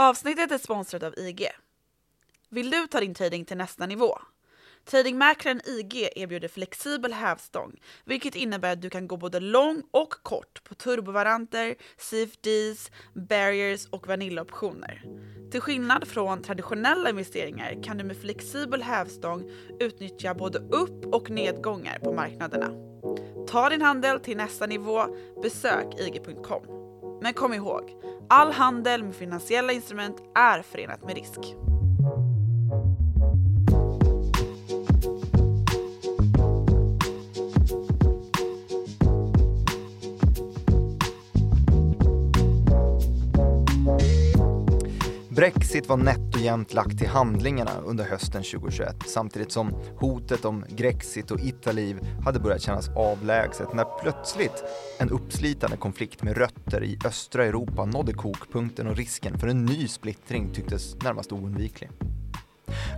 Avsnittet är sponsrat av IG. Vill du ta din trading till nästa nivå? Tradingmäklaren IG erbjuder flexibel hävstång, vilket innebär att du kan gå både lång och kort på turbovaranter, CFDs, barriers och vanillaoptioner. Till skillnad från traditionella investeringar kan du med flexibel hävstång utnyttja både upp och nedgångar på marknaderna. Ta din handel till nästa nivå, besök IG.com. Men kom ihåg, all handel med finansiella instrument är förenat med risk. Brexit var nätt och jämnt lagt till handlingarna under hösten 2021 samtidigt som hotet om Grexit och Italiv hade börjat kännas avlägset när plötsligt en uppslitande konflikt med rötter i östra Europa nådde kokpunkten och risken för en ny splittring tycktes närmast oundviklig.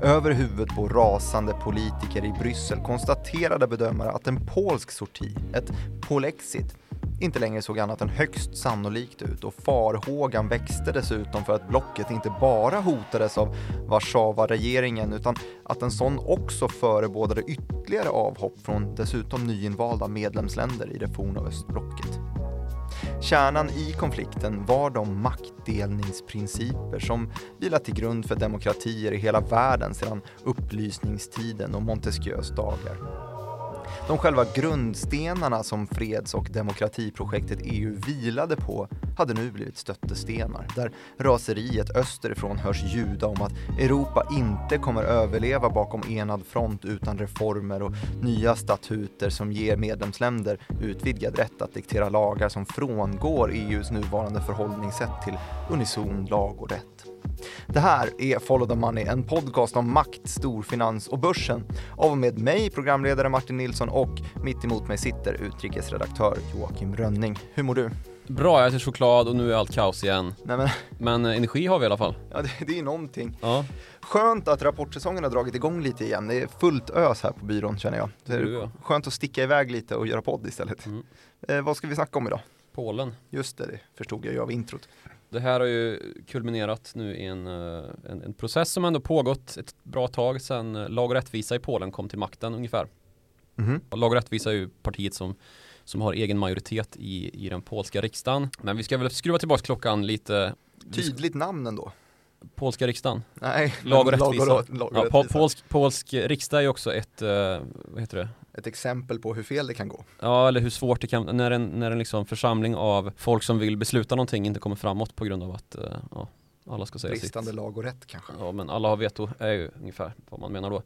Över huvudet på rasande politiker i Bryssel konstaterade bedömare att en polsk sorti, ett polexit, inte längre såg annat än högst sannolikt ut och farhågan växte dessutom för att blocket inte bara hotades av Warszawa-regeringen utan att en sån också förebådade ytterligare avhopp från dessutom nyinvalda medlemsländer i det forna östblocket. Kärnan i konflikten var de maktdelningsprinciper som vilat till grund för demokratier i hela världen sedan upplysningstiden och Montesquieus dagar. De själva grundstenarna som freds och demokratiprojektet EU vilade på hade nu blivit stöttestenar, där raseriet österifrån hörs ljuda om att Europa inte kommer överleva bakom enad front utan reformer och nya statuter som ger medlemsländer utvidgad rätt att diktera lagar som frångår EUs nuvarande förhållningssätt till unison lag och rätt. Det här är Follow the Money, en podcast om makt, storfinans och börsen. Av och med mig, programledare Martin Nilsson och mitt emot mig sitter utrikesredaktör Joakim Rönning. Hur mår du? Bra, jag äter choklad och nu är allt kaos igen. Nej, men... men eh, energi har vi i alla fall. Ja, det, det är någonting. Ja. Skönt att rapportsäsongen har dragit igång lite igen. Det är fullt ös här på byrån känner jag. Det är skönt att sticka iväg lite och göra podd istället. Mm. Eh, vad ska vi snacka om idag? Polen. Just det, det förstod jag ju av introt. Det här har ju kulminerat nu i en, eh, en, en, process som ändå pågått ett bra tag sedan eh, Lag och rättvisa i Polen kom till makten ungefär. Mm. Lag och rättvisa är ju partiet som, som har egen majoritet i, i den polska riksdagen. Men vi ska väl skruva tillbaka klockan lite. Tydligt namn ändå. Polska riksdagen? Nej, lag och rättvisa. Lag och, lag och rättvisa. Ja, polsk, polsk riksdag är också ett, uh, vad heter det? Ett exempel på hur fel det kan gå. Ja, eller hur svårt det kan, när en, när en liksom församling av folk som vill besluta någonting inte kommer framåt på grund av att, uh, ja, alla ska säga Bristande sitt. lag och rätt kanske. Ja, men alla har veto, är ju ungefär vad man menar då.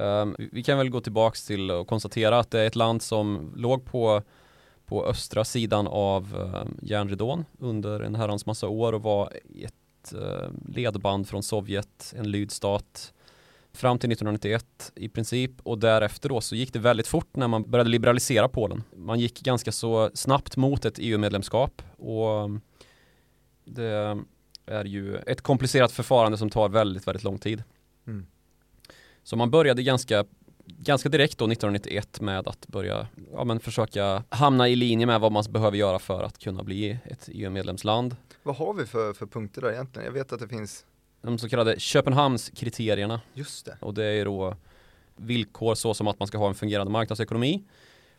Um, vi kan väl gå tillbaks till och konstatera att det är ett land som låg på på östra sidan av uh, järnridån under en herrans massa år och var ett Eh, ledband från Sovjet, en lydstat fram till 1991 i princip och därefter då så gick det väldigt fort när man började liberalisera Polen. Man gick ganska så snabbt mot ett EU-medlemskap och det är ju ett komplicerat förfarande som tar väldigt, väldigt lång tid. Mm. Så man började ganska ganska direkt då 1991 med att börja ja, men försöka hamna i linje med vad man behöver göra för att kunna bli ett EU-medlemsland. Vad har vi för, för punkter där egentligen? Jag vet att det finns de så kallade Köpenhamnskriterierna. Just det. Och det är då villkor så som att man ska ha en fungerande marknadsekonomi.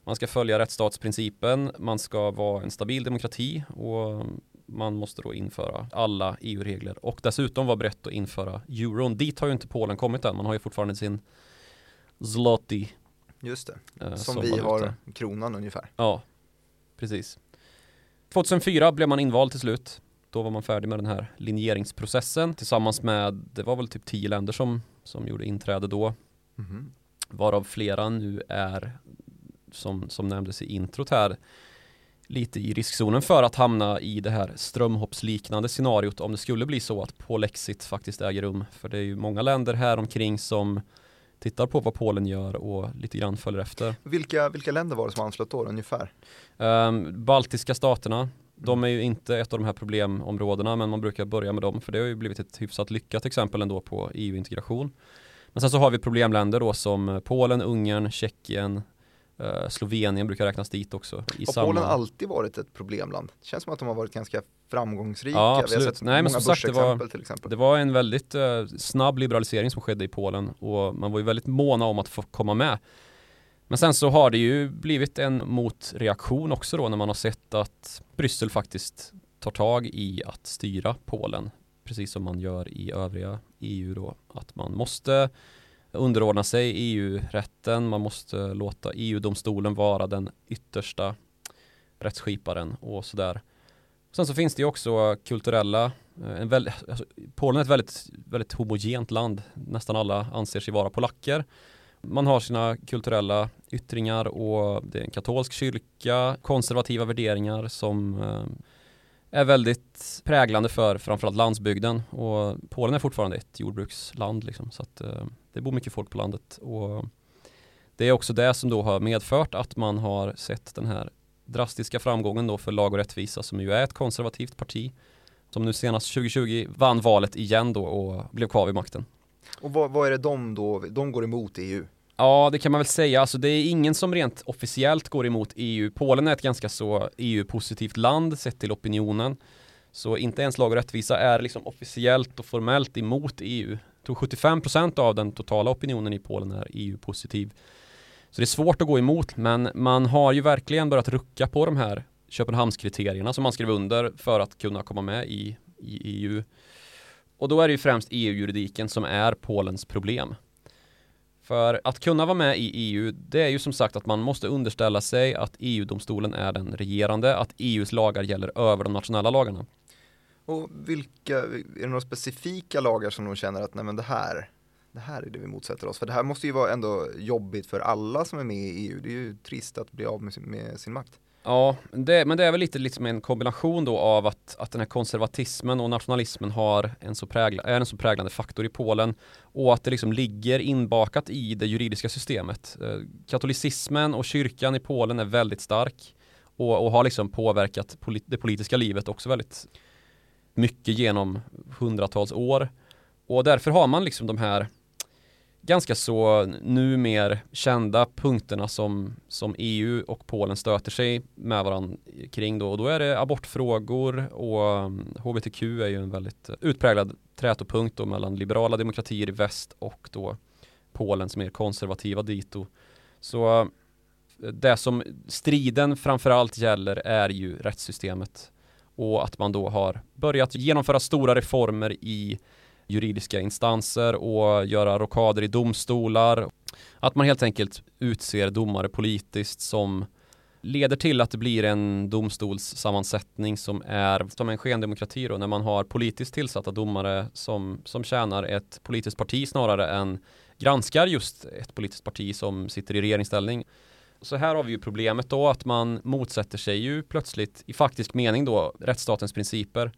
Man ska följa rättsstatsprincipen, man ska vara en stabil demokrati och man måste då införa alla EU-regler och dessutom vara berett att införa euron. Dit har ju inte Polen kommit än, man har ju fortfarande sin zloty. Just det, eh, som, som vi valuta. har kronan ungefär. Ja, precis. 2004 blev man invald till slut. Då var man färdig med den här linjeringsprocessen tillsammans med, det var väl typ tio länder som, som gjorde inträde då. Mm. Varav flera nu är, som, som nämndes i introt här, lite i riskzonen för att hamna i det här strömhoppsliknande scenariot om det skulle bli så att Polexit faktiskt äger rum. För det är ju många länder här omkring som tittar på vad Polen gör och lite grann följer efter. Vilka, vilka länder var det som anslöt då ungefär? Um, Baltiska staterna, de är ju inte ett av de här problemområdena men man brukar börja med dem för det har ju blivit ett hyfsat lyckat exempel ändå på EU-integration. Men sen så har vi problemländer då som Polen, Ungern, Tjeckien, Eh, Slovenien brukar räknas dit också. I Har samma... Polen alltid varit ett problemland? Det känns som att de har varit ganska framgångsrika. Ja, Vi har absolut. sett Nej, men många sagt, det var- till exempel. Det var en väldigt eh, snabb liberalisering som skedde i Polen och man var ju väldigt måna om att få komma med. Men sen så har det ju blivit en motreaktion också då när man har sett att Bryssel faktiskt tar tag i att styra Polen precis som man gör i övriga EU då att man måste underordna sig EU-rätten, man måste låta EU-domstolen vara den yttersta rättsskiparen och sådär. Sen så finns det ju också kulturella, eh, en väl, alltså, Polen är ett väldigt, väldigt homogent land. Nästan alla anser sig vara polacker. Man har sina kulturella yttringar och det är en katolsk kyrka, konservativa värderingar som eh, är väldigt präglande för framförallt landsbygden och Polen är fortfarande ett jordbruksland liksom, så att eh, det bor mycket folk på landet och det är också det som då har medfört att man har sett den här drastiska framgången då för Lag och rättvisa som ju är ett konservativt parti som nu senast 2020 vann valet igen då och blev kvar vid makten. Och vad, vad är det de då, de går emot EU? Ja, det kan man väl säga. Alltså, det är ingen som rent officiellt går emot EU. Polen är ett ganska så EU-positivt land sett till opinionen. Så inte ens lag och rättvisa är liksom officiellt och formellt emot EU. Jag tror 75% av den totala opinionen i Polen är EU-positiv. Så det är svårt att gå emot, men man har ju verkligen börjat rucka på de här Köpenhamnskriterierna som man skrev under för att kunna komma med i, i EU. Och då är det ju främst EU-juridiken som är Polens problem. För att kunna vara med i EU, det är ju som sagt att man måste underställa sig att EU-domstolen är den regerande, att EUs lagar gäller över de nationella lagarna. Och vilka, är det några specifika lagar som de känner att nej men det här, det här är det vi motsätter oss? För det här måste ju vara ändå jobbigt för alla som är med i EU. Det är ju trist att bli av med sin, med sin makt. Ja, det, men det är väl lite liksom en kombination då av att, att den här konservatismen och nationalismen har en så prägla, är en så präglande faktor i Polen och att det liksom ligger inbakat i det juridiska systemet. Eh, katolicismen och kyrkan i Polen är väldigt stark och, och har liksom påverkat polit, det politiska livet också väldigt mycket genom hundratals år. Och därför har man liksom de här ganska så numer kända punkterna som, som EU och Polen stöter sig med varandra kring då. Och då är det abortfrågor och mm, HBTQ är ju en väldigt utpräglad trätopunkt då mellan liberala demokratier i väst och då Polens mer konservativa dito. Så eh, det som striden framförallt gäller är ju rättssystemet och att man då har börjat genomföra stora reformer i juridiska instanser och göra rockader i domstolar. Att man helt enkelt utser domare politiskt som leder till att det blir en domstolssammansättning som är som en skendemokrati då, när man har politiskt tillsatta domare som, som tjänar ett politiskt parti snarare än granskar just ett politiskt parti som sitter i regeringsställning. Så här har vi ju problemet då att man motsätter sig ju plötsligt i faktisk mening då rättsstatens principer.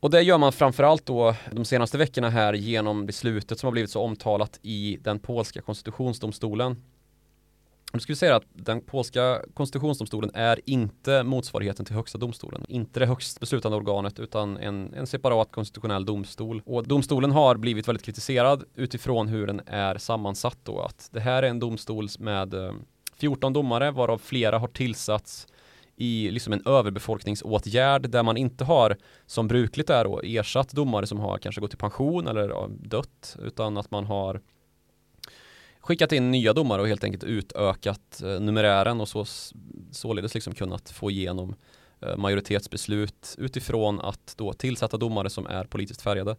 Och det gör man framförallt då de senaste veckorna här genom beslutet som har blivit så omtalat i den polska konstitutionsdomstolen. Nu ska vi säga att den polska konstitutionsdomstolen är inte motsvarigheten till högsta domstolen. Inte det högst beslutande organet utan en, en separat konstitutionell domstol. Och domstolen har blivit väldigt kritiserad utifrån hur den är sammansatt då. Att det här är en domstol med eh, 14 domare varav flera har tillsatts i liksom en överbefolkningsåtgärd där man inte har som brukligt är då ersatt domare som har kanske gått i pension eller dött utan att man har skickat in nya domare och helt enkelt utökat eh, numerären och så, således liksom kunnat få igenom eh, majoritetsbeslut utifrån att då tillsätta domare som är politiskt färgade.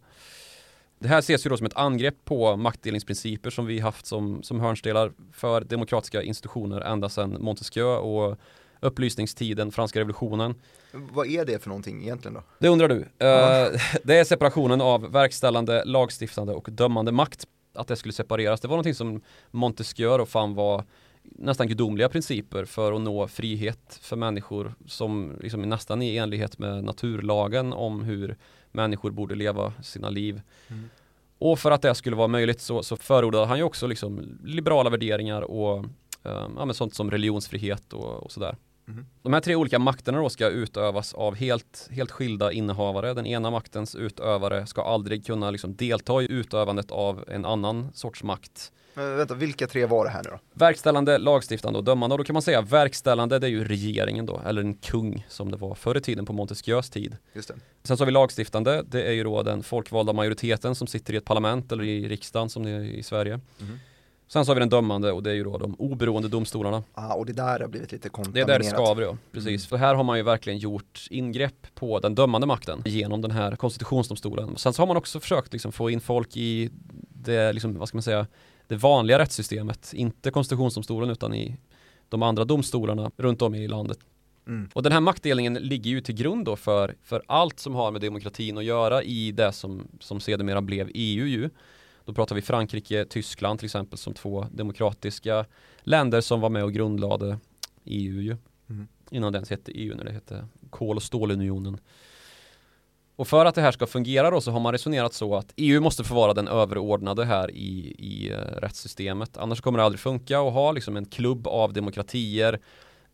Det här ses ju då som ett angrepp på maktdelningsprinciper som vi haft som, som hörnstelar för demokratiska institutioner ända sedan Montesquieu och upplysningstiden, franska revolutionen. Vad är det för någonting egentligen då? Det undrar du. Uh, det är separationen av verkställande, lagstiftande och dömande makt. Att det skulle separeras. Det var någonting som Montesquieu och fan var nästan gudomliga principer för att nå frihet för människor som liksom är nästan i enlighet med naturlagen om hur människor borde leva sina liv. Mm. Och för att det skulle vara möjligt så, så förordade han ju också liksom liberala värderingar och um, ja, sånt som religionsfrihet och, och sådär. Mhm. De här tre olika makterna då ska utövas av helt, helt skilda innehavare. Den ena maktens utövare ska aldrig kunna liksom delta i utövandet av en annan sorts makt. Men vänta, vilka tre var det här nu då? Verkställande, lagstiftande och dömande. Och då kan man säga verkställande, det är ju regeringen då, eller en kung som det var förr i tiden på Montesquieus tid. Just det. Sen så har vi lagstiftande, det är ju då den folkvalda majoriteten som sitter i ett parlament eller i riksdagen som det är i Sverige. Mhm. Sen så har vi den dömande och det är ju då de oberoende domstolarna. Ah, och det där har blivit lite Det är kontaminerat. där det skaver ja, precis. Mm. För här har man ju verkligen gjort ingrepp på den dömande makten genom den här konstitutionsdomstolen. Sen så har man också försökt liksom få in folk i det, liksom, vad ska man säga, det vanliga rättssystemet. Inte konstitutionsdomstolen utan i de andra domstolarna runt om i landet. Mm. Och den här maktdelningen ligger ju till grund då för, för allt som har med demokratin att göra i det som, som sedermera blev EU ju. Då pratar vi Frankrike, Tyskland till exempel som två demokratiska länder som var med och grundlade EU ju. Mm. Innan det ens hette EU när det hette kol och stålunionen. Och för att det här ska fungera då så har man resonerat så att EU måste få vara den överordnade här i, i eh, rättssystemet. Annars kommer det aldrig funka och ha liksom en klubb av demokratier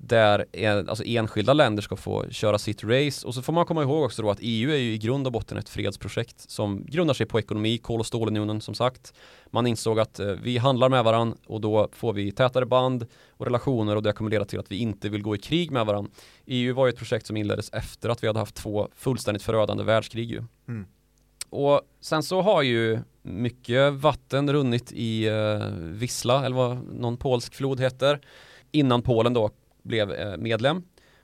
där en, alltså enskilda länder ska få köra sitt race och så får man komma ihåg också då att EU är ju i grund och botten ett fredsprojekt som grundar sig på ekonomi, kol och stålunionen som sagt. Man insåg att eh, vi handlar med varandra och då får vi tätare band och relationer och det kommer leda till att vi inte vill gå i krig med varandra. EU var ju ett projekt som inleddes efter att vi hade haft två fullständigt förödande världskrig ju. Mm. Och sen så har ju mycket vatten runnit i eh, Wisla eller vad någon polsk flod heter innan Polen då blev eh, medlem.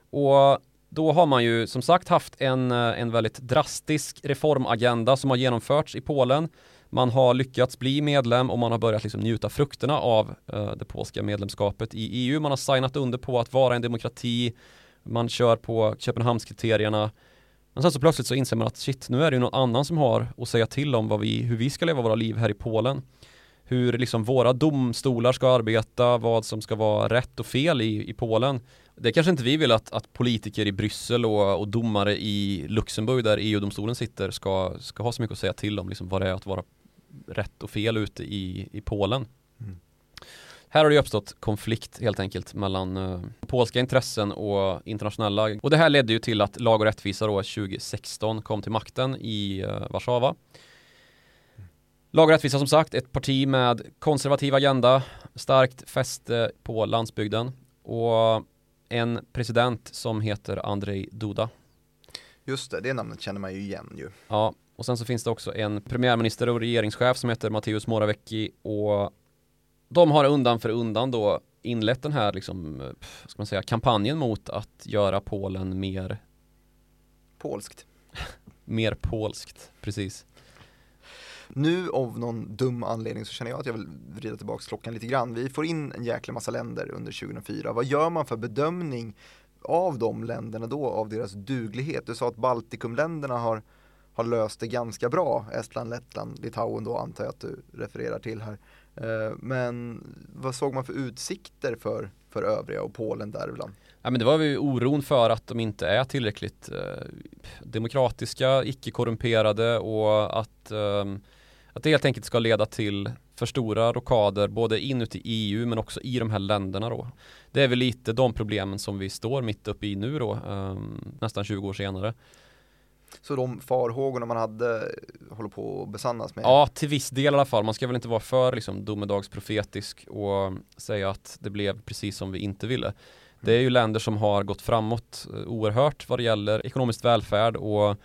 Och då har man ju som sagt haft en, eh, en väldigt drastisk reformagenda som har genomförts i Polen. Man har lyckats bli medlem och man har börjat liksom njuta frukterna av eh, det polska medlemskapet i EU. Man har signat under på att vara en demokrati. Man kör på Köpenhamnskriterierna. Men sen så plötsligt så inser man att shit, nu är det ju någon annan som har att säga till om vad vi, hur vi ska leva våra liv här i Polen. Hur liksom våra domstolar ska arbeta, vad som ska vara rätt och fel i, i Polen. Det kanske inte vi vill att, att politiker i Bryssel och, och domare i Luxemburg där EU-domstolen sitter ska, ska ha så mycket att säga till om liksom vad det är att vara rätt och fel ute i, i Polen. Mm. Här har det uppstått konflikt helt enkelt mellan eh, polska intressen och internationella. Och det här ledde ju till att Lag och rättvisa då 2016 kom till makten i eh, Warszawa. Lag rättvisa som sagt, ett parti med konservativ agenda, starkt fäste på landsbygden och en president som heter Andrei Duda. Just det, det namnet känner man ju igen ju. Ja, och sen så finns det också en premiärminister och regeringschef som heter Mateusz Morawiecki och de har undan för undan då inlett den här liksom, ska man säga, kampanjen mot att göra Polen mer, Polskt. mer polskt, precis. Nu av någon dum anledning så känner jag att jag vill vrida tillbaka klockan lite grann. Vi får in en jäkla massa länder under 2004. Vad gör man för bedömning av de länderna då, av deras duglighet? Du sa att Baltikumländerna har, har löst det ganska bra. Estland, Lettland, Litauen då antar jag att du refererar till här. Eh, men vad såg man för utsikter för, för övriga och Polen däribland? Ja, men det var ju oron för att de inte är tillräckligt eh, demokratiska, icke-korrumperade och att, eh, att det helt enkelt ska leda till för stora rockader både inuti EU men också i de här länderna då. Det är väl lite de problemen som vi står mitt uppe i nu då, ehm, nästan 20 år senare. Så de farhågorna man hade håller på att besannas med? Ja, till viss del i alla fall. Man ska väl inte vara för liksom, domedagsprofetisk och säga att det blev precis som vi inte ville. Det är ju länder som har gått framåt eh, oerhört vad det gäller ekonomisk välfärd och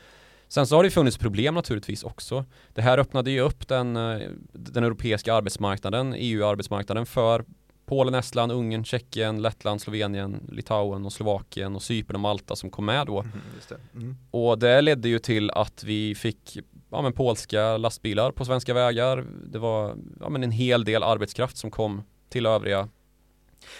sen så har det funnits problem naturligtvis också. Det här öppnade ju upp den, eh, den europeiska arbetsmarknaden, EU-arbetsmarknaden för Polen, Estland, Ungern, Tjeckien, Lettland, Slovenien, Litauen och Slovakien och Cypern och Malta som kom med då. Just det. Mm. Och det ledde ju till att vi fick ja, men polska lastbilar på svenska vägar. Det var ja, men en hel del arbetskraft som kom till övriga.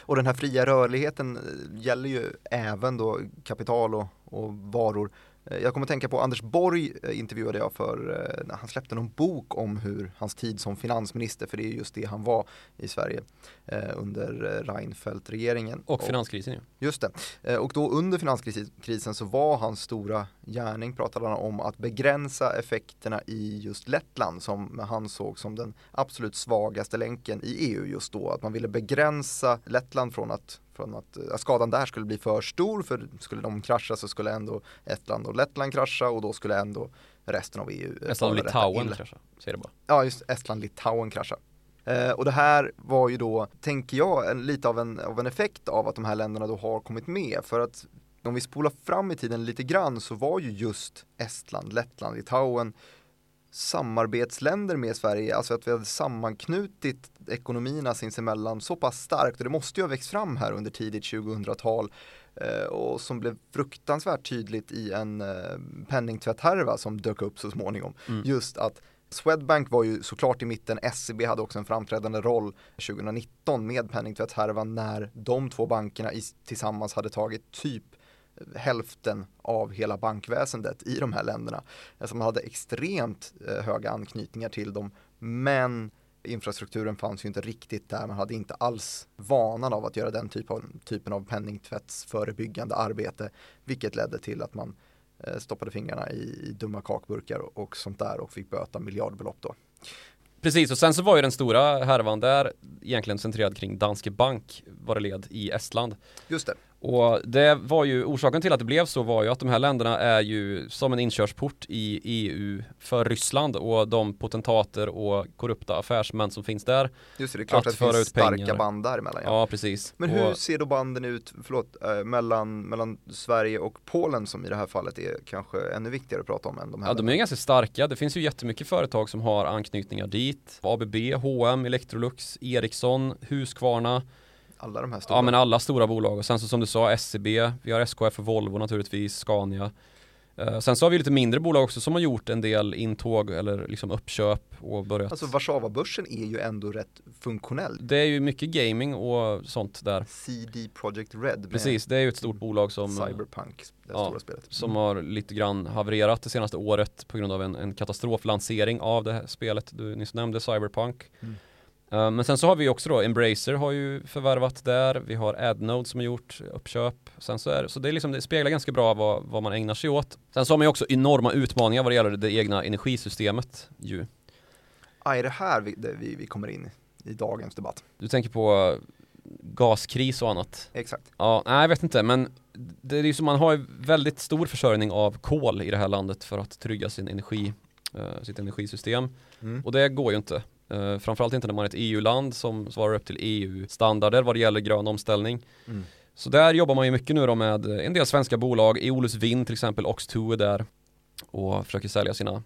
Och den här fria rörligheten eh, gäller ju även då kapital och, och varor. Eh, Jag kommer att tänka på Anders Borg eh, intervjuade jag för eh, han släppte någon bok om hur hans tid som finansminister, för det är just det han var i Sverige under Reinfeldt-regeringen. Och finanskrisen ju. Just det. Och då under finanskrisen så var hans stora gärning, pratade han om att begränsa effekterna i just Lettland som han såg som den absolut svagaste länken i EU just då. Att man ville begränsa Lettland från att från att, att skadan där skulle bli för stor för skulle de krascha så skulle ändå Estland och Lettland krascha och då skulle ändå resten av EU Estland och Litauen krascha, säger det bara. Ja, just Estland, Litauen krascha. Eh, och det här var ju då, tänker jag, en, lite av en, av en effekt av att de här länderna då har kommit med. För att om vi spolar fram i tiden lite grann så var ju just Estland, Lettland, Litauen samarbetsländer med Sverige, alltså att vi hade sammanknutit ekonomierna sinsemellan så pass starkt och det måste ju ha växt fram här under tidigt 2000-tal eh, och som blev fruktansvärt tydligt i en eh, penningtvätthärva som dök upp så småningom. Mm. Just att Swedbank var ju såklart i mitten, SEB hade också en framträdande roll 2019 med penningtvättshärvan när de två bankerna i, tillsammans hade tagit typ hälften av hela bankväsendet i de här länderna. Alltså man hade extremt eh, höga anknytningar till dem, men infrastrukturen fanns ju inte riktigt där. Man hade inte alls vanan av att göra den typ av, typen av penningtvättsförebyggande arbete, vilket ledde till att man eh, stoppade fingrarna i, i dumma kakburkar och, och sånt där och fick böta miljardbelopp då. Precis, och sen så var ju den stora härvan där egentligen centrerad kring Danske Bank var det led i Estland. Just det. Och det var ju orsaken till att det blev så var ju att de här länderna är ju som en inkörsport i EU för Ryssland och de potentater och korrupta affärsmän som finns där. Just det, det är klart att, att det finns starka pengar. band däremellan. Ja. ja, precis. Men hur och, ser då banden ut, förlåt, äh, mellan, mellan Sverige och Polen som i det här fallet är kanske ännu viktigare att prata om än de här? Ja, de är ganska starka. Det finns ju jättemycket företag som har anknytningar dit. ABB, H&M, Electrolux, Ericsson, Husqvarna alla de här stora. Ja men alla stora bolag och sen så som du sa SCB, e vi har SKF och Volvo naturligtvis, Scania. Uh, sen så har vi lite mindre bolag också som har gjort en del intåg eller liksom uppköp och börjat. Alltså Warszawabörsen är ju ändå rätt funktionell. Det är ju mycket gaming och sånt där. CD Projekt Red. Precis, det är ju ett stort bolag som Cyberpunk, det ja, stora spelet. Som mm. har lite grann havererat det senaste året på grund av en, en katastroflansering av det här spelet. Du nyss nämnde Cyberpunk. Mm. Uh, men sen så har vi också då Embracer har ju förvärvat där, vi har AdNode som har gjort uppköp. Sen så, är, så det, är liksom, det speglar ganska bra vad, vad man ägnar sig åt. Sen så har man ju också enorma utmaningar vad det gäller det egna energisystemet ju. Ja, är det här vi, det vi, vi kommer in i dagens debatt? Du tänker på gaskris och annat? Exakt. Ja, nej jag vet inte men det är ju som man har väldigt stor försörjning av kol i det här landet för att trygga sin energi, uh, sitt energisystem. Mm. Och det går ju inte. Uh, framförallt inte när man är ett EU-land som svarar upp till EU-standarder vad det gäller grön omställning. Mm. Så där jobbar man ju mycket nu då med en del svenska bolag, Eolus Vind till exempel, Ox2 är där och försöker sälja sina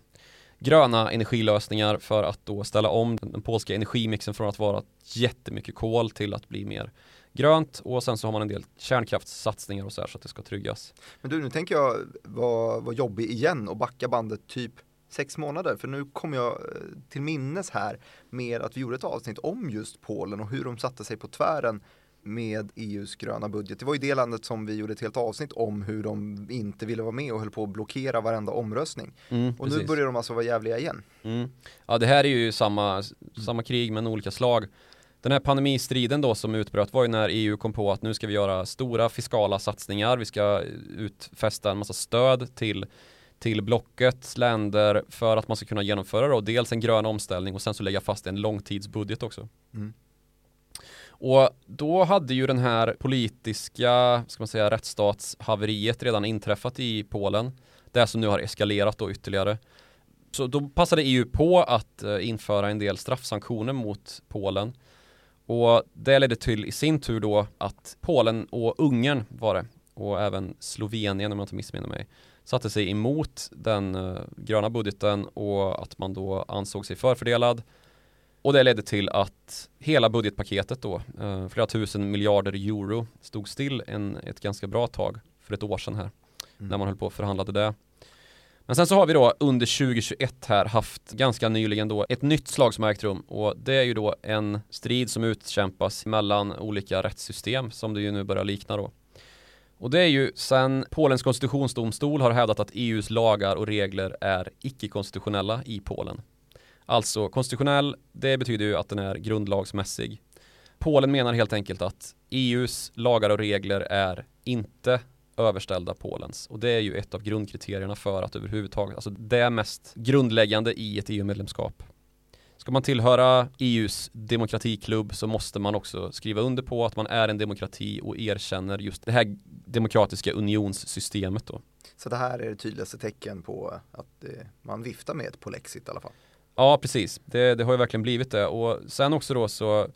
gröna energilösningar för att då ställa om den polska energimixen från att vara jättemycket kol till att bli mer grönt och sen så har man en del kärnkraftssatsningar och så här så att det ska tryggas. Men du, nu tänker jag vara var jobbig igen och backa bandet typ sex månader. För nu kommer jag eh, till minnes här med att vi gjorde ett avsnitt om just Polen och hur de satte sig på tvären med EUs gröna budget. Det var ju det landet som vi gjorde ett helt avsnitt om hur de inte ville vara med och höll på att blockera varenda omröstning. Mm, och nu börjar de alltså vara jävliga igen. Mm. Ja det här är ju samma, samma krig men olika slag. Den här pandemistriden då som utbröt var ju när EU kom på att nu ska vi göra stora fiskala satsningar. Vi ska utfästa en massa stöd till till blockets länder för att man ska kunna genomföra då dels en grön omställning och sen så lägga fast en långtidsbudget också. Mm. Och då hade ju den här politiska, ska man säga, rättsstatshaveriet redan inträffat i Polen. Det som nu har eskalerat då ytterligare. Så då passade EU på att uh, införa en del straffsanktioner mot Polen. Och det ledde till i sin tur då att Polen och Ungern var det och även Slovenien om jag inte missminner mig satte sig emot den uh, gröna budgeten och att man då ansåg sig förfördelad. Och det ledde till att hela budgetpaketet då, uh, flera tusen miljarder euro, stod still en, ett ganska bra tag för ett år sedan här. Mm. När man höll på och förhandlade det. Men sen så har vi då under 2021 här haft ganska nyligen då ett nytt slag som har ägt rum och det är ju då en strid som utkämpas mellan olika rättssystem som det ju nu börjar likna då. Och det är ju sen Polens konstitutionsdomstol har hävdat att EUs lagar och regler är icke-konstitutionella i Polen. Alltså konstitutionell, det betyder ju att den är grundlagsmässig. Polen menar helt enkelt att EUs lagar och regler är inte överställda Polens. Och det är ju ett av grundkriterierna för att överhuvudtaget, alltså det mest grundläggande i ett EU-medlemskap ska man tillhöra EUs demokratiklubb så måste man också skriva under på att man är en demokrati och erkänner just det här demokratiska unionssystemet då. Så det här är det tydligaste tecken på att eh, man viftar med ett polexit i alla fall. Ja, precis. Det, det har ju verkligen blivit det. Och sen också då så,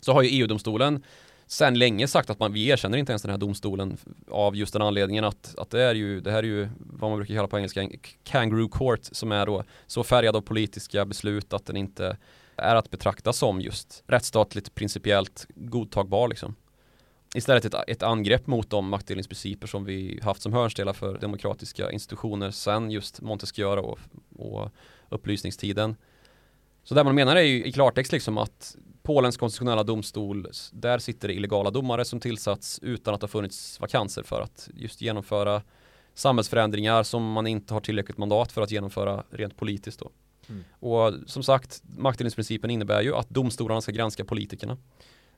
så har ju EU-domstolen sen länge sagt att man, vi erkänner inte ens den här domstolen av just den anledningen att, att det är ju, det här är ju vad man brukar kalla på engelska kangaroo court som är då så färgad av politiska beslut att den inte är att betrakta som just rättsstatligt principiellt godtagbar liksom. Istället ett, ett angrepp mot de maktdelningsprinciper som vi haft som hörnstelar för demokratiska institutioner sen just Montesquieu och, och upplysningstiden. Så det man menar är ju i klartext liksom att Polens konstitutionella domstol, där sitter det illegala domare som tillsatts utan att det har funnits vakanser för att just genomföra samhällsförändringar som man inte har tillräckligt mandat för att genomföra rent politiskt då. Mm. Och som sagt, maktdelningsprincipen innebär ju att domstolarna ska granska politikerna.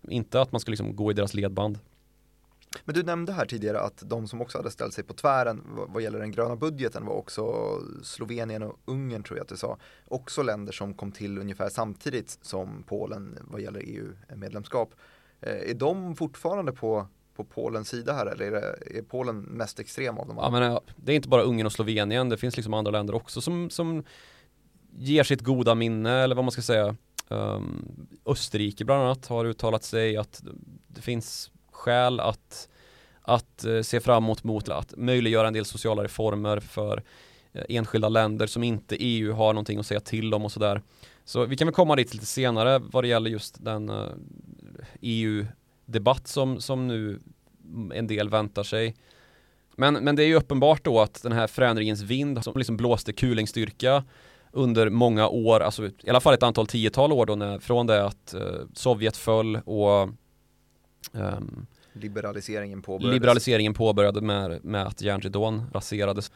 Inte att man ska liksom gå i deras ledband. Men du nämnde här tidigare att de som också hade ställt sig på tvären vad gäller den gröna budgeten var också Slovenien och Ungern tror jag att du sa. Också länder som kom till ungefär samtidigt som Polen vad gäller EU-medlemskap. Eh, är de fortfarande på på Polens sida här eller är, det, är Polen mest extrem av dem? Ja, men, det är inte bara Ungern och Slovenien, det finns liksom andra länder också som, som ger sitt goda minne eller vad man ska säga. Um, Österrike bland annat har uttalat sig att det finns skäl att, att eh, se framåt mot att möjliggöra en del sociala reformer för eh, enskilda länder som inte EU har någonting att säga till om och sådär. Så vi kan väl komma dit lite senare vad det gäller just den eh, e EU-debatt som, som nu en del väntar sig. Men, men det är ju uppenbart då att den här förändringens vind som liksom blåste kulingstyrka under många år, alltså i alla fall ett antal tiotal år då när, från det att eh, Sovjet föll och um, liberaliseringen påbörjades. Liberaliseringen påbörjade med, med att järnridån raserades.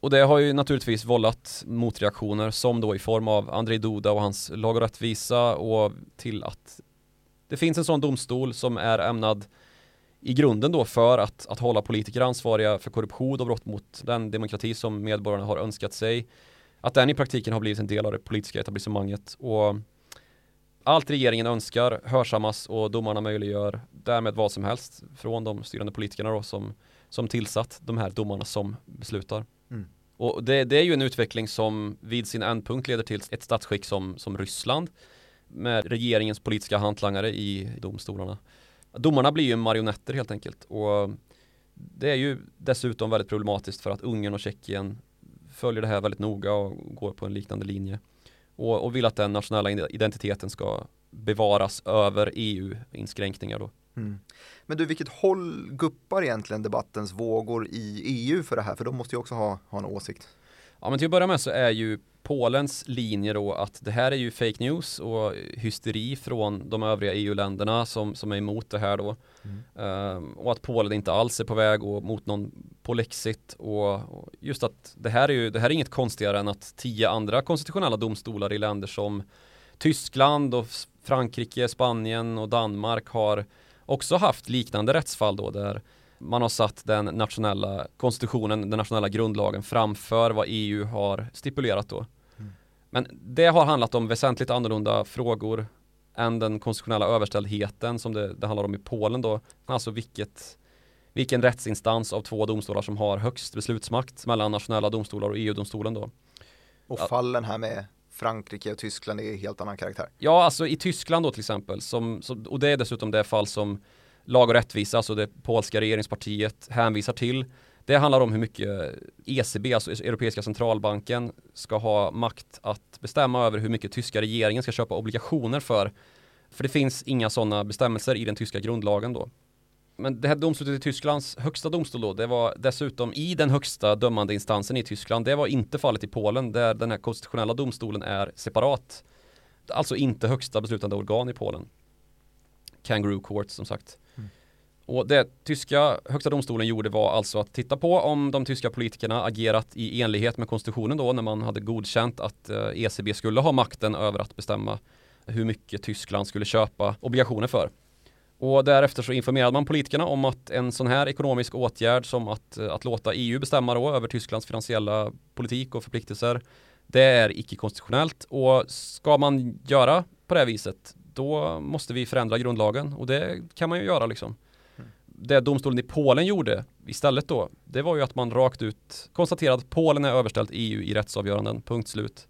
Och det har ju naturligtvis vållat motreaktioner som då i form av Andrei Duda och hans lag och rättvisa och till att det finns en sån domstol som är ämnad i grunden då för att, att hålla politiker ansvariga för korruption och brott mot den demokrati som medborgarna har önskat sig att den i praktiken har blivit en del av det politiska etablissemanget och allt regeringen önskar hörsammas och domarna möjliggör därmed vad som helst från de styrande politikerna då som, som tillsatt de här domarna som beslutar. Mm. Och det, det, är ju en utveckling som vid sin ändpunkt leder till ett statsskick som, som Ryssland med regeringens politiska hantlangare i domstolarna. Domarna blir ju marionetter helt enkelt och det är ju dessutom väldigt problematiskt för att Ungern och Tjeckien följer det här väldigt noga och går på en liknande linje. Och, och vill att den nationella identiteten ska bevaras över EU-inskränkningar då. Mm. Men du, vilket håll guppar egentligen debattens vågor i EU för det här? För de måste ju också ha, ha en åsikt. Ja, men till att börja med så är ju Polens linje då att det här är ju fake news och hysteri från de övriga EU-länderna som, som är emot det här då. Mm. Um, och att Polen inte alls är på väg och mot någon polexit och, och just att det här är ju det här är inget konstigare än att tio andra konstitutionella domstolar i länder som Tyskland och Frankrike, Spanien och Danmark har också haft liknande rättsfall då där man har satt den nationella konstitutionen, den nationella grundlagen framför vad EU har stipulerat då. Mm. Men det har handlat om väsentligt annorlunda frågor än den konstitutionella överställdheten som det, det handlar om i Polen då. Alltså vilket, vilken rättsinstans av två domstolar som har högst beslutsmakt mellan nationella domstolar och EU-domstolen då. Och fallen här med Frankrike och Tyskland är helt annan karaktär. Ja, alltså i Tyskland då till exempel, som, som, och det är dessutom det fall som lag och rättvisa, alltså det polska regeringspartiet hänvisar till. Det handlar om hur mycket ECB, alltså Europeiska centralbanken, ska ha makt att bestämma över hur mycket tyska regeringen ska köpa obligationer för. För det finns inga sådana bestämmelser i den tyska grundlagen då. Men det här domslutet i Tysklands högsta domstol då, det var dessutom i den högsta dömande instansen i Tyskland. Det var inte fallet i Polen där den här konstitutionella domstolen är separat. Alltså inte högsta beslutande organ i Polen. Kangaroo Court som sagt. Och det tyska högsta domstolen gjorde var alltså att titta på om de tyska politikerna agerat i enlighet med konstitutionen då när man hade godkänt att ECB eh, e skulle ha makten över att bestämma hur mycket Tyskland skulle köpa obligationer för. Och därefter så informerade man politikerna om att en sån här ekonomisk åtgärd som att, eh, att låta EU bestämma då över Tysklands finansiella politik och förpliktelser Det är icke-konstitutionellt och ska man göra på det viset då måste vi förändra grundlagen och det kan man ju göra liksom. Mm. Det domstolen i Polen gjorde istället då, det var ju att man rakt ut konstaterade att Polen är överställt EU i rättsavgöranden, punkt slut.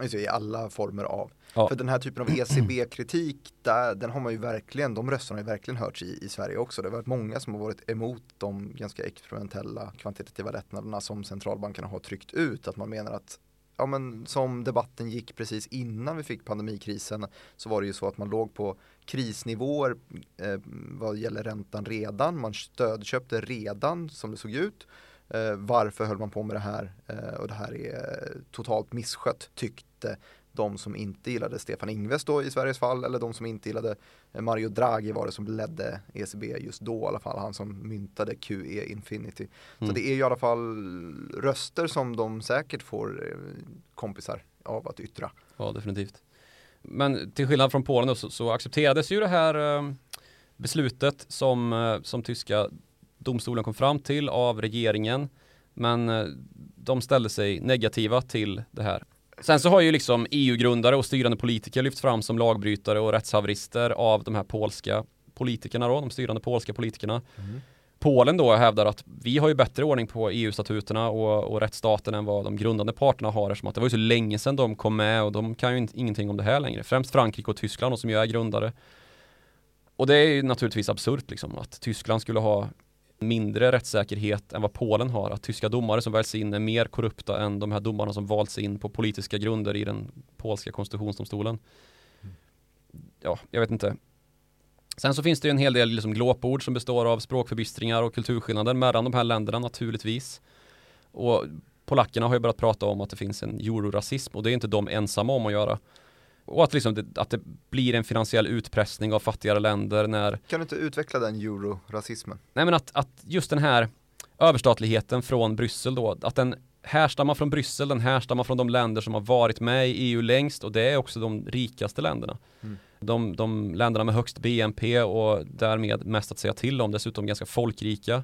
Alltså I alla former av. Ja. För den här typen av ECB-kritik, den har man ju verkligen, de rösterna har ju verkligen hörts i, i Sverige också. Det har varit många som har varit emot de ganska experimentella kvantitativa lättnaderna som centralbankerna har tryckt ut. Att man menar att ja, men som debatten gick precis innan vi fick pandemikrisen så var det ju så att man låg på krisnivåer eh, vad gäller räntan redan. Man stödköpte redan som det såg ut. Eh, varför höll man på med det här? Eh, och det här är totalt misskött tyckte de som inte gillade Stefan Ingves då i Sveriges fall eller de som inte gillade eh, Mario Draghi var det som ledde ECB just då i alla fall, han som myntade QE Infinity. Mm. Så det är ju i alla fall röster som de säkert får eh, kompisar av att yttra. Ja, definitivt. Men till skillnad från Polen då, så, så accepterades ju det här eh, beslutet som, eh, som tyska domstolen kom fram till av regeringen. Men eh, de ställde sig negativa till det här. Sen så har ju liksom EU-grundare och styrande politiker lyft fram som lagbrytare och rättshaverister av de här polska politikerna då, de styrande polska politikerna. Mm. Polen då hävdar att vi har ju bättre ordning på EU-statuterna och, och rättsstaten än vad de grundande parterna har eftersom att det var ju så länge sedan de kom med och de kan ju inte, ingenting om det här längre. Främst Frankrike och Tyskland och som ju är grundare. Och det är ju naturligtvis absurt liksom att Tyskland skulle ha mindre rättssäkerhet än vad Polen har. Att tyska domare som väljs in är mer korrupta än de här domarna som valts in på politiska grunder i den polska konstitutionsdomstolen. Ja, jag vet inte. Sen så finns det ju en hel del liksom glåpord som består av språkförbistringar och kulturskillnader mellan de här länderna naturligtvis. Och polackerna har ju börjat prata om att det finns en eurorasism och det är inte de ensamma om att göra. Och att, liksom det, att det blir en finansiell utpressning av fattigare länder när Kan du inte utveckla den eurorasismen? Nej men att, att just den här överstatligheten från Bryssel då, att den härstammar från Bryssel, den härstammar från de länder som har varit med i EU längst och det är också de rikaste länderna. Mm. De, de länderna med högst BNP och därmed mest att säga till om, dessutom ganska folkrika.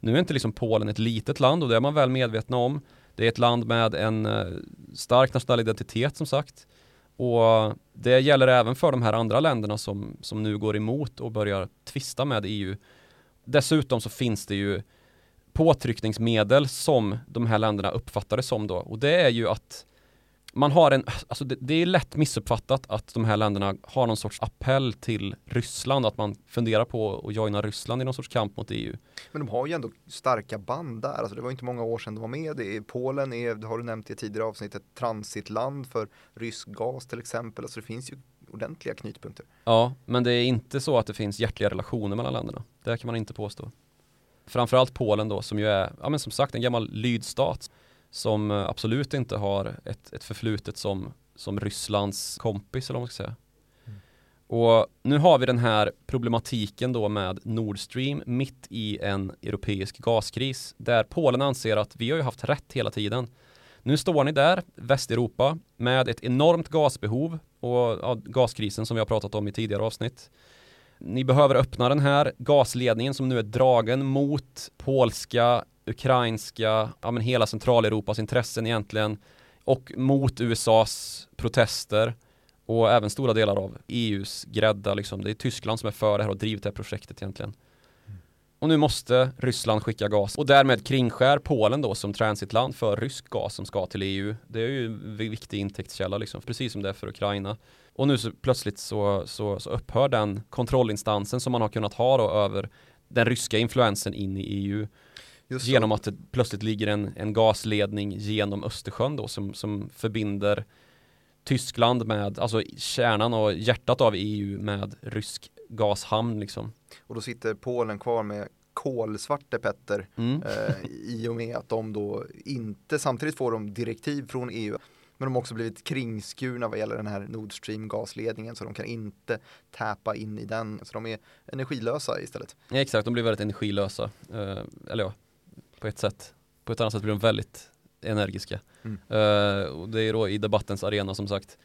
Nu är inte liksom Polen ett litet land och det är man väl medvetna om. Det är ett land med en eh, stark nationell identitet som sagt. Och det gäller även för de här andra länderna som, som nu går emot och börjar tvista med EU. Dessutom så finns det ju påtryckningsmedel som de här länderna uppfattar det som då. Och det är ju att man har en, alltså det, det, är lätt missuppfattat att de här länderna har någon sorts appell till Ryssland, att man funderar på att joina Ryssland i någon sorts kamp mot EU. Men de har ju ändå starka band där, alltså det var inte många år sedan de var med. Det är, Polen är, det har du nämnt i tidigare avsnitt, ett transitland för rysk gas till exempel, alltså det finns ju ordentliga knytpunkter. Ja, men det är inte så att det finns hjärtliga relationer mellan länderna. Det kan man inte påstå. Framförallt Polen då, som ju är, ja men som sagt en gammal lydstat som eh, absolut inte har ett, ett förflutet som, som Rysslands kompis eller vad man ska säga. Mm. Och nu har vi den här problematiken då med Nord Stream mitt i en europeisk gaskris där Polen anser att vi har ju haft rätt hela tiden. Nu står ni där, Västeuropa, med ett enormt gasbehov och ja, gaskrisen som vi har pratat om i tidigare avsnitt. Ni behöver öppna den här gasledningen som nu är dragen mot polska ukrainska, ja men hela Centraleuropas intressen egentligen och mot USAs protester och även stora delar av EUs grädda liksom. Det är Tyskland som är för det här och drivit det här projektet egentligen. Och nu måste Ryssland skicka gas och därmed kringskär Polen då som transitland för rysk gas som ska till EU. Det är ju en viktig intäktskälla liksom, precis som det är för Ukraina. Och nu så plötsligt så, så, så upphör den kontrollinstansen som man har kunnat ha då över den ryska influensen in i EU. Just genom så. att det plötsligt ligger en, en gasledning genom Östersjön då som, som förbinder Tyskland med, alltså kärnan och hjärtat av EU med rysk gashamn liksom. Och då sitter Polen kvar med kolsvarte Petter mm. eh, i och med att de då inte, samtidigt får de direktiv från EU men de har också blivit kringskurna vad gäller den här Nord Stream gasledningen så de kan inte täpa in i den. Så de är energilösa istället. Ja, exakt, de blir väldigt energilösa. Eh, eller ja, på ett sätt. På ett annat sätt blir de väldigt energiska. Mm. Uh, och det är då i debattens arena som sagt.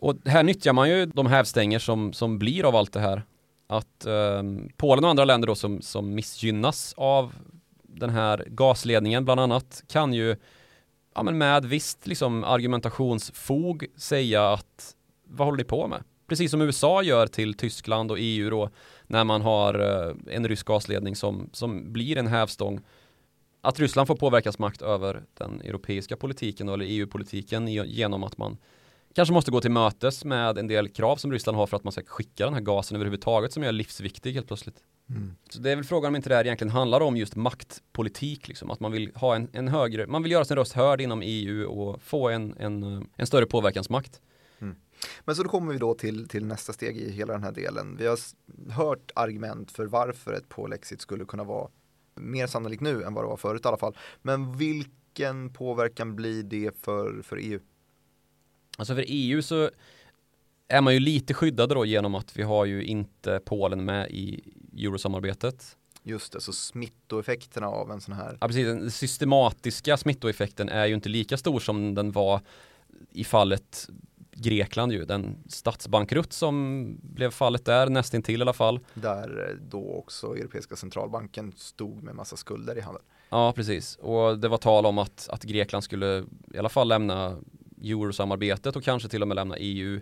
Och här nyttjar man ju de hävstänger som, som blir av allt det här. Att um, Polen och andra länder då som, som missgynnas av den här gasledningen bland annat kan ju ja, men med visst liksom, argumentationsfog säga att vad håller ni på med? Precis som USA gör till Tyskland och EU då när man har eh, en rysk gasledning som, som blir en hävstång. Att Ryssland får påverkansmakt över den europeiska politiken eller EU-politiken genom att man kanske måste gå till mötes med en del krav som Ryssland har för att man ska skicka den här gasen överhuvudtaget som är livsviktig helt plötsligt. Mm. Så det är väl frågan om inte det här egentligen handlar om just maktpolitik, liksom, att man vill ha en, en högre, man vill göra sin röst hörd inom EU och få en, en, en större påverkansmakt. Mm. Men så då kommer vi då till, till nästa steg i hela den här delen. Vi har hört argument för varför ett polexit skulle kunna vara mer sannolikt nu än vad det var förut i alla fall. Men vilken påverkan blir det för, för EU? Alltså för EU så är man ju lite skyddad då genom att vi har ju inte Polen med i eurosamarbetet. Just det, så smittoeffekterna av en sån här. Ja, precis. Den systematiska smittoeffekten är ju inte lika stor som den var i fallet Grekland ju, den statsbankrutt som blev fallet där nästintill i alla fall. Där eh, då också Europeiska centralbanken stod med massa skulder i handeln. Ja, precis. Och det var tal om att, att Grekland skulle i alla fall lämna eurosamarbetet och kanske till och med lämna EU.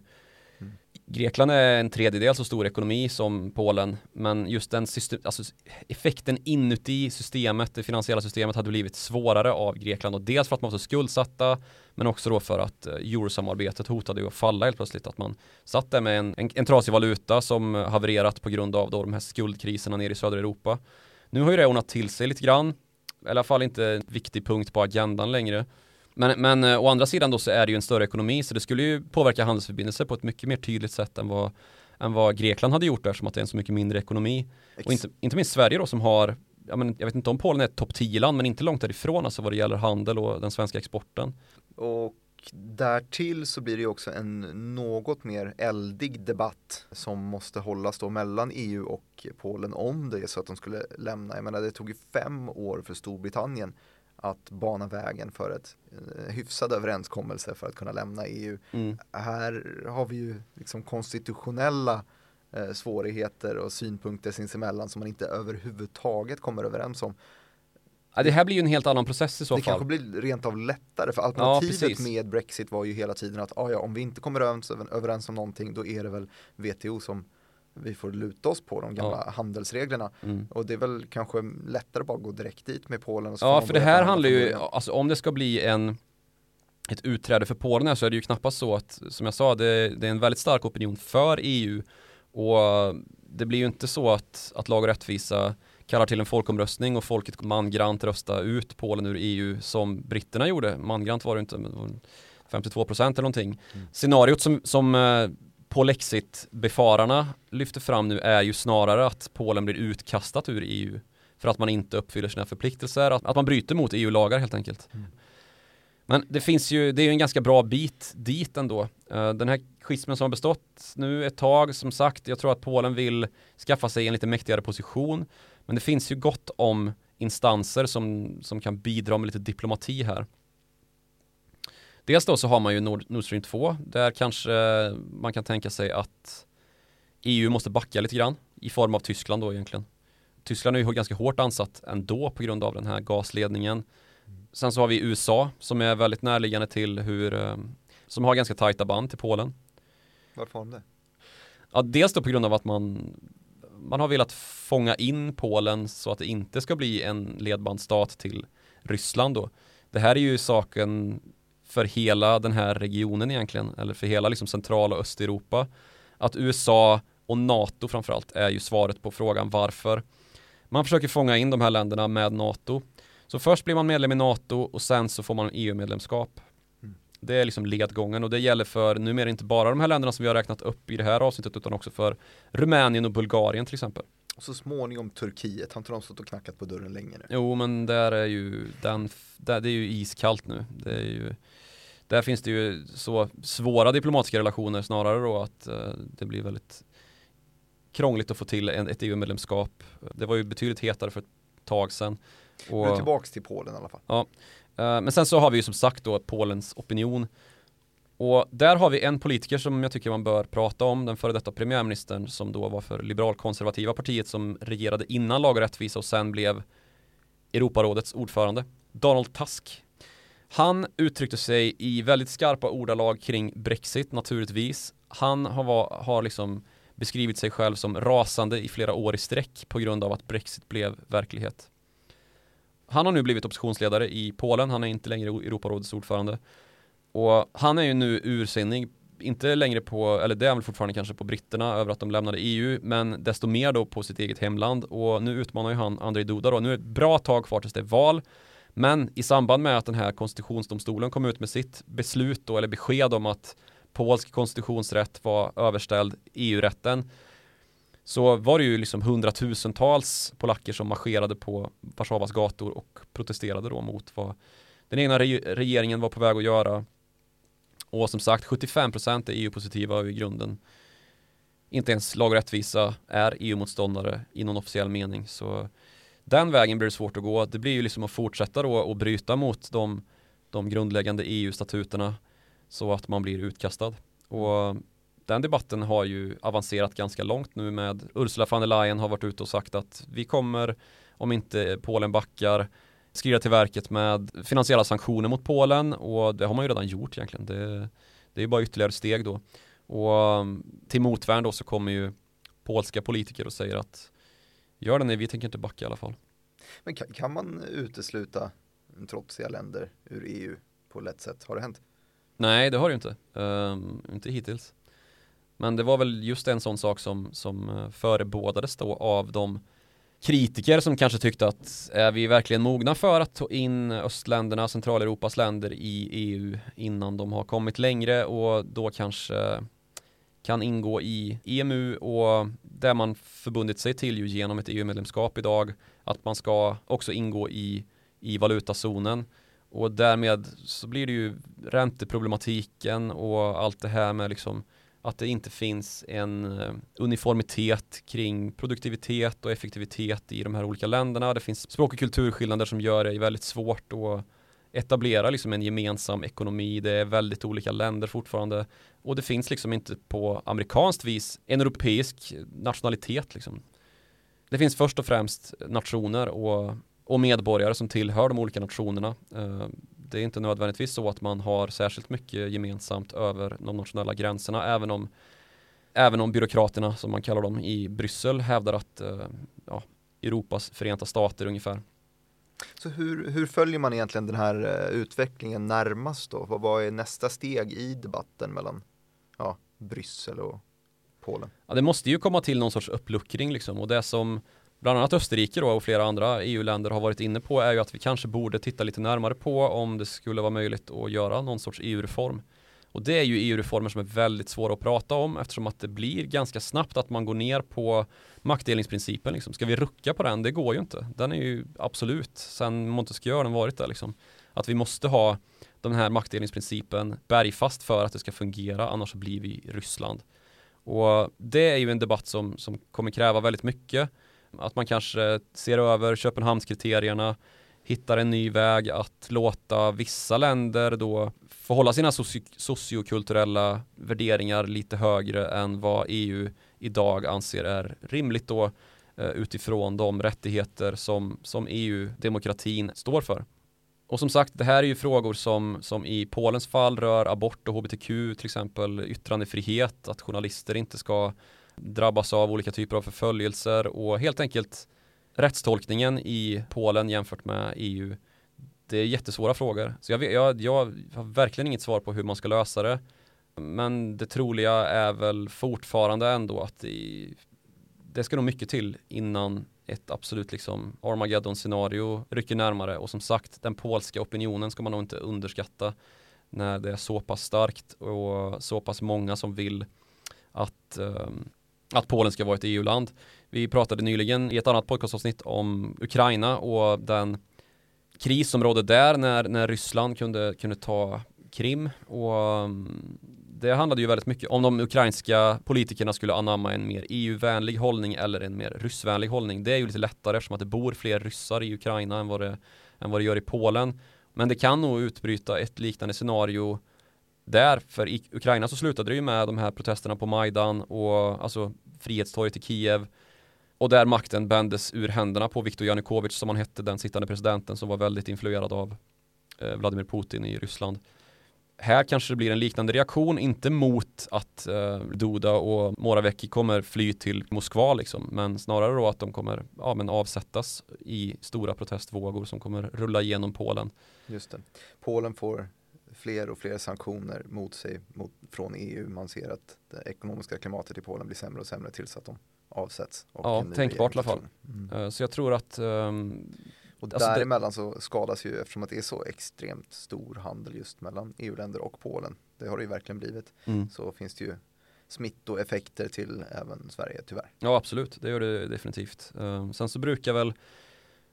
Grekland är en tredjedel så stor ekonomi som Polen, men just den system, alltså effekten inuti systemet, det finansiella systemet hade blivit svårare av Grekland och dels för att man var så skuldsatta, men också då för att eh, eurosamarbetet hotade ju att falla helt plötsligt, att man satt där med en, en, en trasig valuta som havererat på grund av då de här skuldkriserna nere i södra Europa. Nu har ju det ordnat till sig lite grann, i alla fall inte en viktig punkt på agendan längre. Men, men eh, å andra sidan då så är det ju en större ekonomi så det skulle ju påverka handelsförbindelser på ett mycket mer tydligt sätt än vad, än vad Grekland hade gjort eftersom att det är en så mycket mindre ekonomi. Ex och inte, inte minst Sverige då som har, ja, men, jag vet inte om Polen är ett topp 10-land men inte långt därifrån alltså vad det gäller handel och den svenska exporten. Och därtill så blir det ju också en något mer eldig debatt som måste hållas då mellan EU och Polen om det är så att de skulle lämna. Jag menar det tog ju fem år för Storbritannien att bana vägen för ett eh, hyfsad överenskommelse för att kunna lämna EU. Mm. Här har vi ju liksom konstitutionella eh, svårigheter och synpunkter sinsemellan som man inte överhuvudtaget kommer överens om. Ja, det här blir ju en helt annan process i så det fall. Det kanske blir rent av lättare för alternativet ja, med Brexit var ju hela tiden att ah, ja, om vi inte kommer överens, överens om någonting då är det väl WTO som vi får luta oss på de gamla ja. handelsreglerna. Mm. Och det är väl kanske lättare att bara gå direkt dit med Polen. Och ja, för det här handlar ju, alltså om det ska bli en ett utträde för Polen här så är det ju knappast så att, som jag sa, det, det är en väldigt stark opinion för EU och det blir ju inte så att, att lag och rättvisa kallar till en folkomröstning och folket mangrant rösta ut Polen ur EU som britterna gjorde. Mangrant var det inte, men 52 procent eller någonting. Mm. Scenariot som, som eh, Polexit-befararna lyfter fram nu är ju snarare att Polen blir utkastat ur EU för att man inte uppfyller sina förpliktelser, att, att man bryter mot EU-lagar helt enkelt. Mm. Men det finns ju, det är ju en ganska bra bit dit ändå. Uh, den här schismen som har bestått nu ett tag, som sagt, jag tror att Polen vill skaffa sig en lite mäktigare position. Men det finns ju gott om instanser som, som kan bidra med lite diplomati här. Dels då så har man ju Nord, Nord Stream 2 där kanske man kan tänka sig att EU måste backa lite grann i form av Tyskland då egentligen. Tyskland är ju ganska hårt ansatt ändå på grund av den här gasledningen. Sen så har vi USA som är väldigt närliggande till hur, eh, som har ganska tajta band till Polen. Varför har de det? Ja, dels då på grund av att man, man har velat fånga in Polen så att det inte ska bli en ledbandstat till Ryssland då. Det här är ju saken för hela den här regionen egentligen, eller för hela liksom central och östeuropa. Att USA och NATO framförallt är ju svaret på frågan varför. Man försöker fånga in de här länderna med NATO. Så först blir man medlem i NATO och sen så får man EU-medlemskap. Mm. Det är liksom ledgången och det gäller för numera inte bara de här länderna som vi har räknat upp i det här avsnittet utan också för Rumänien och Bulgarien till exempel. Och så småningom Turkiet, har inte de stått och knackat på dörren länge nu? Jo men där är ju den, där, det är ju iskallt nu. Det är ju där finns det ju så svåra diplomatiska relationer snarare då att eh, det blir väldigt krångligt att få till en, ett EU-medlemskap. Det var ju betydligt hetare för ett tag sedan. Och, nu tillbaks till Polen i alla fall. Ja, eh, men sen så har vi ju som sagt då Polens opinion. Och där har vi en politiker som jag tycker man bör prata om, den före detta premiärministern som då var för liberalkonservativa partiet som regerade innan lag och rättvisa och sen blev Europarådets ordförande. Donald Tusk Han uttryckte sig i väldigt skarpa ordalag kring Brexit naturligtvis. Han har, har liksom beskrivit sig själv som rasande i flera år i sträck på grund av att Brexit blev verklighet. Han har nu blivit oppositionsledare i Polen, han är inte längre Europarådets ordförande. Och han är ju nu ursinnig, inte längre på, eller det är väl fortfarande kanske på britterna över att de lämnade EU, men desto mer då på sitt eget hemland. Och nu utmanar ju han Andrei Duda då. Nu är det ett bra tag kvar tills det är val. Men i samband med att den här konstitutionsdomstolen kom ut med sitt beslut då, eller besked om att polsk konstitutionsrätt var överställd EU-rätten så var det ju liksom hundratusentals polacker som marscherade på Warszawas gator och protesterade då mot vad den egna re regeringen var på väg att göra. Och som sagt 75% är EU-positiva och i grunden inte ens lag och rättvisa är EU-motståndare i någon officiell mening. Så den vägen blir det svårt att gå. Det blir ju liksom att fortsätta då och bryta mot de, de grundläggande EU-statuterna så att man blir utkastad. Och den debatten har ju avancerat ganska långt nu med Ursula von der Leyen har varit ute och sagt att vi kommer, om inte Polen backar, skriva till verket med finansiella sanktioner mot Polen och det har man ju redan gjort egentligen. Det, det är bara ytterligare steg då. Och um, till motvärn då så kommer ju polska politiker och säger att gör det ni, vi tänker inte backa i alla fall. Men kan, kan man utesluta trotsiga länder ur EU på lätt sätt? Har det hänt? Nej, det har det ju inte. Um, inte hittills. Men det var väl just en sån sak som, som uh, förebådades då av de kritiker som kanske tyckte att är vi verkligen mogna för att ta in östländerna, Centraleuropas länder i EU innan de har kommit längre och då kanske kan ingå i EMU och det man förbundit sig till ju genom ett EU-medlemskap idag att man ska också ingå i, i valutazonen. Och därmed så blir det ju ränteproblematiken och allt det här med liksom att det inte finns en eh, uniformitet kring produktivitet och effektivitet i de här olika länderna. Det finns språk och kulturskillnader som gör det väldigt svårt att etablera liksom en gemensam ekonomi. Det är väldigt olika länder fortfarande och det finns liksom inte på amerikanskt vis en europeisk nationalitet. Liksom. Det finns först och främst nationer och, och medborgare som tillhör de olika nationerna. Eh, Eh, det är inte nödvändigtvis så att man har särskilt mycket gemensamt över de nationella gränserna även om även om byråkraterna som man kallar dem i Bryssel hävdar att eh, ja, Europas förenta stater ungefär. Så hur, hur följer man egentligen den här uh, utvecklingen närmast då? Vad, vad är nästa steg i debatten mellan ja, Bryssel och Polen? Ja, det måste ju komma till någon sorts uppluckring liksom och det som bland annat Österrike då och flera andra EU-länder har varit inne på är ju att vi kanske borde titta lite närmare på om det skulle vara möjligt att göra någon sorts EU-reform. Och det är ju EU-reformer som är väldigt svåra att prata om eftersom att det blir ganska snabbt att man går ner på maktdelningsprincipen. Liksom. Ska vi rucka på den? Det går ju inte. Den är ju absolut, sen Montesquieu har den varit där liksom. Att vi måste ha den här maktdelningsprincipen bergfast för att det ska fungera, annars blir vi Ryssland. Och det är ju en debatt som, som kommer kräva väldigt mycket att man kanske ser över Köpenhamnskriterierna, hittar en ny väg att låta vissa länder då förhålla sina soci sociokulturella värderingar lite högre än vad EU idag anser är rimligt då eh, utifrån de rättigheter som, som EU-demokratin står för. Och som sagt, det här är ju frågor som, som i Polens fall rör abort och hbtq, till exempel yttrandefrihet, att journalister inte ska drabbas av olika typer av förföljelser och helt enkelt rättstolkningen i Polen jämfört med EU. Det är jättesvåra frågor. Så jag, jag, jag har verkligen inget svar på hur man ska lösa det. Men det troliga är väl fortfarande ändå att det, det ska nog mycket till innan ett absolut liksom Armageddon-scenario rycker närmare och som sagt den polska opinionen ska man nog inte underskatta när det är så pass starkt och så pass många som vill att um, att Polen ska vara ett EU-land. Vi pratade nyligen i ett annat podcastavsnitt om Ukraina och den kris som rådde där när, när Ryssland kunde, kunde ta Krim och mm, det handlade ju väldigt mycket om de ukrainska politikerna skulle anamma en mer EU-vänlig hållning eller en mer ryssvänlig hållning. Det är ju lite lättare eftersom att det bor fler ryssar i Ukraina än vad det, än vad det gör i Polen. Men det kan nog utbryta ett liknande scenario där, för i Ukraina så slutade det ju med de här protesterna på Majdan och alltså Frihetstorget i Kiev och där makten bändes ur händerna på Viktor Janukovic som han hette, den sittande presidenten som var väldigt influerad av eh, Vladimir Putin i Ryssland. Här kanske det blir en liknande reaktion, inte mot att eh, Duda och Moravecki kommer fly till Moskva liksom, men snarare då att de kommer ja, men avsättas i stora protestvågor som kommer rulla igenom Polen. Just det. Polen får fler och fler sanktioner mot sig mot, från EU. Man ser att det ekonomiska klimatet i Polen blir sämre och sämre tills att de avsätts. ja, tänkbart i alla fall. Mm. Så jag tror att um, och alltså däremellan det... så skadas ju eftersom att det är så extremt stor handel just mellan EU-länder och Polen. Det har det ju verkligen blivit. Mm. Så finns det ju smittoeffekter till även Sverige tyvärr. Ja absolut, det gör det definitivt. Uh, sen så brukar väl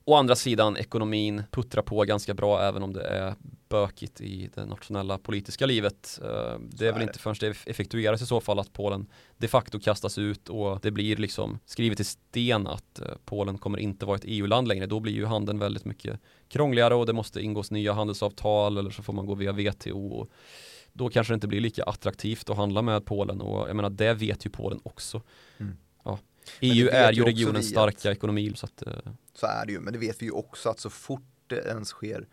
Å andra sidan ekonomin puttrar på ganska bra även om det är bökigt i det nationella politiska livet. Eh, det är, väl inte förrän det effektueras i så fall att Polen de facto kastas ut och det blir liksom skrivet i sten att eh, Polen kommer inte vara ett EU-land längre. Då blir ju handeln väldigt mycket krångligare och det måste ingås nya handelsavtal eller så får man gå via WTO. Då kanske det inte blir lika attraktivt att handla med Polen och jag menar det vet ju Polen också. Mm. EU är ju regionens starka ekonomi. Så, att, eh, så är det ju, men det vet vi ju också att så fort det ens sker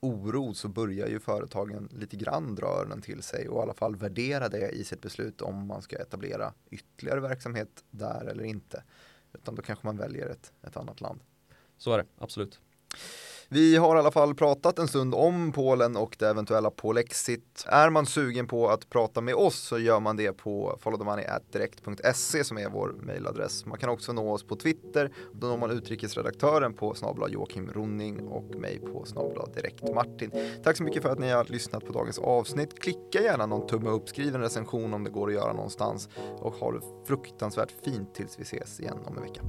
oro så börjar ju företagen lite grann dra öronen till sig och i alla fall värdera det i sitt beslut om man ska etablera ytterligare verksamhet där eller inte. Utan då kanske man väljer ett, ett annat land. Så är det, absolut. Vi har i alla fall pratat en stund om Polen och det eventuella Polexit. Är man sugen på att prata med oss så gör man det på followthemoney.direkt.se som är vår mejladress. Man kan också nå oss på Twitter. Då når man utrikesredaktören på snabla Joakim Ronning och mig på snabla direkt Martin. Tack så mycket för att ni har lyssnat på dagens avsnitt. Klicka gärna någon tumme upp, skriv en recension om det går att göra någonstans och ha det fruktansvärt fint tills vi ses igen om en vecka.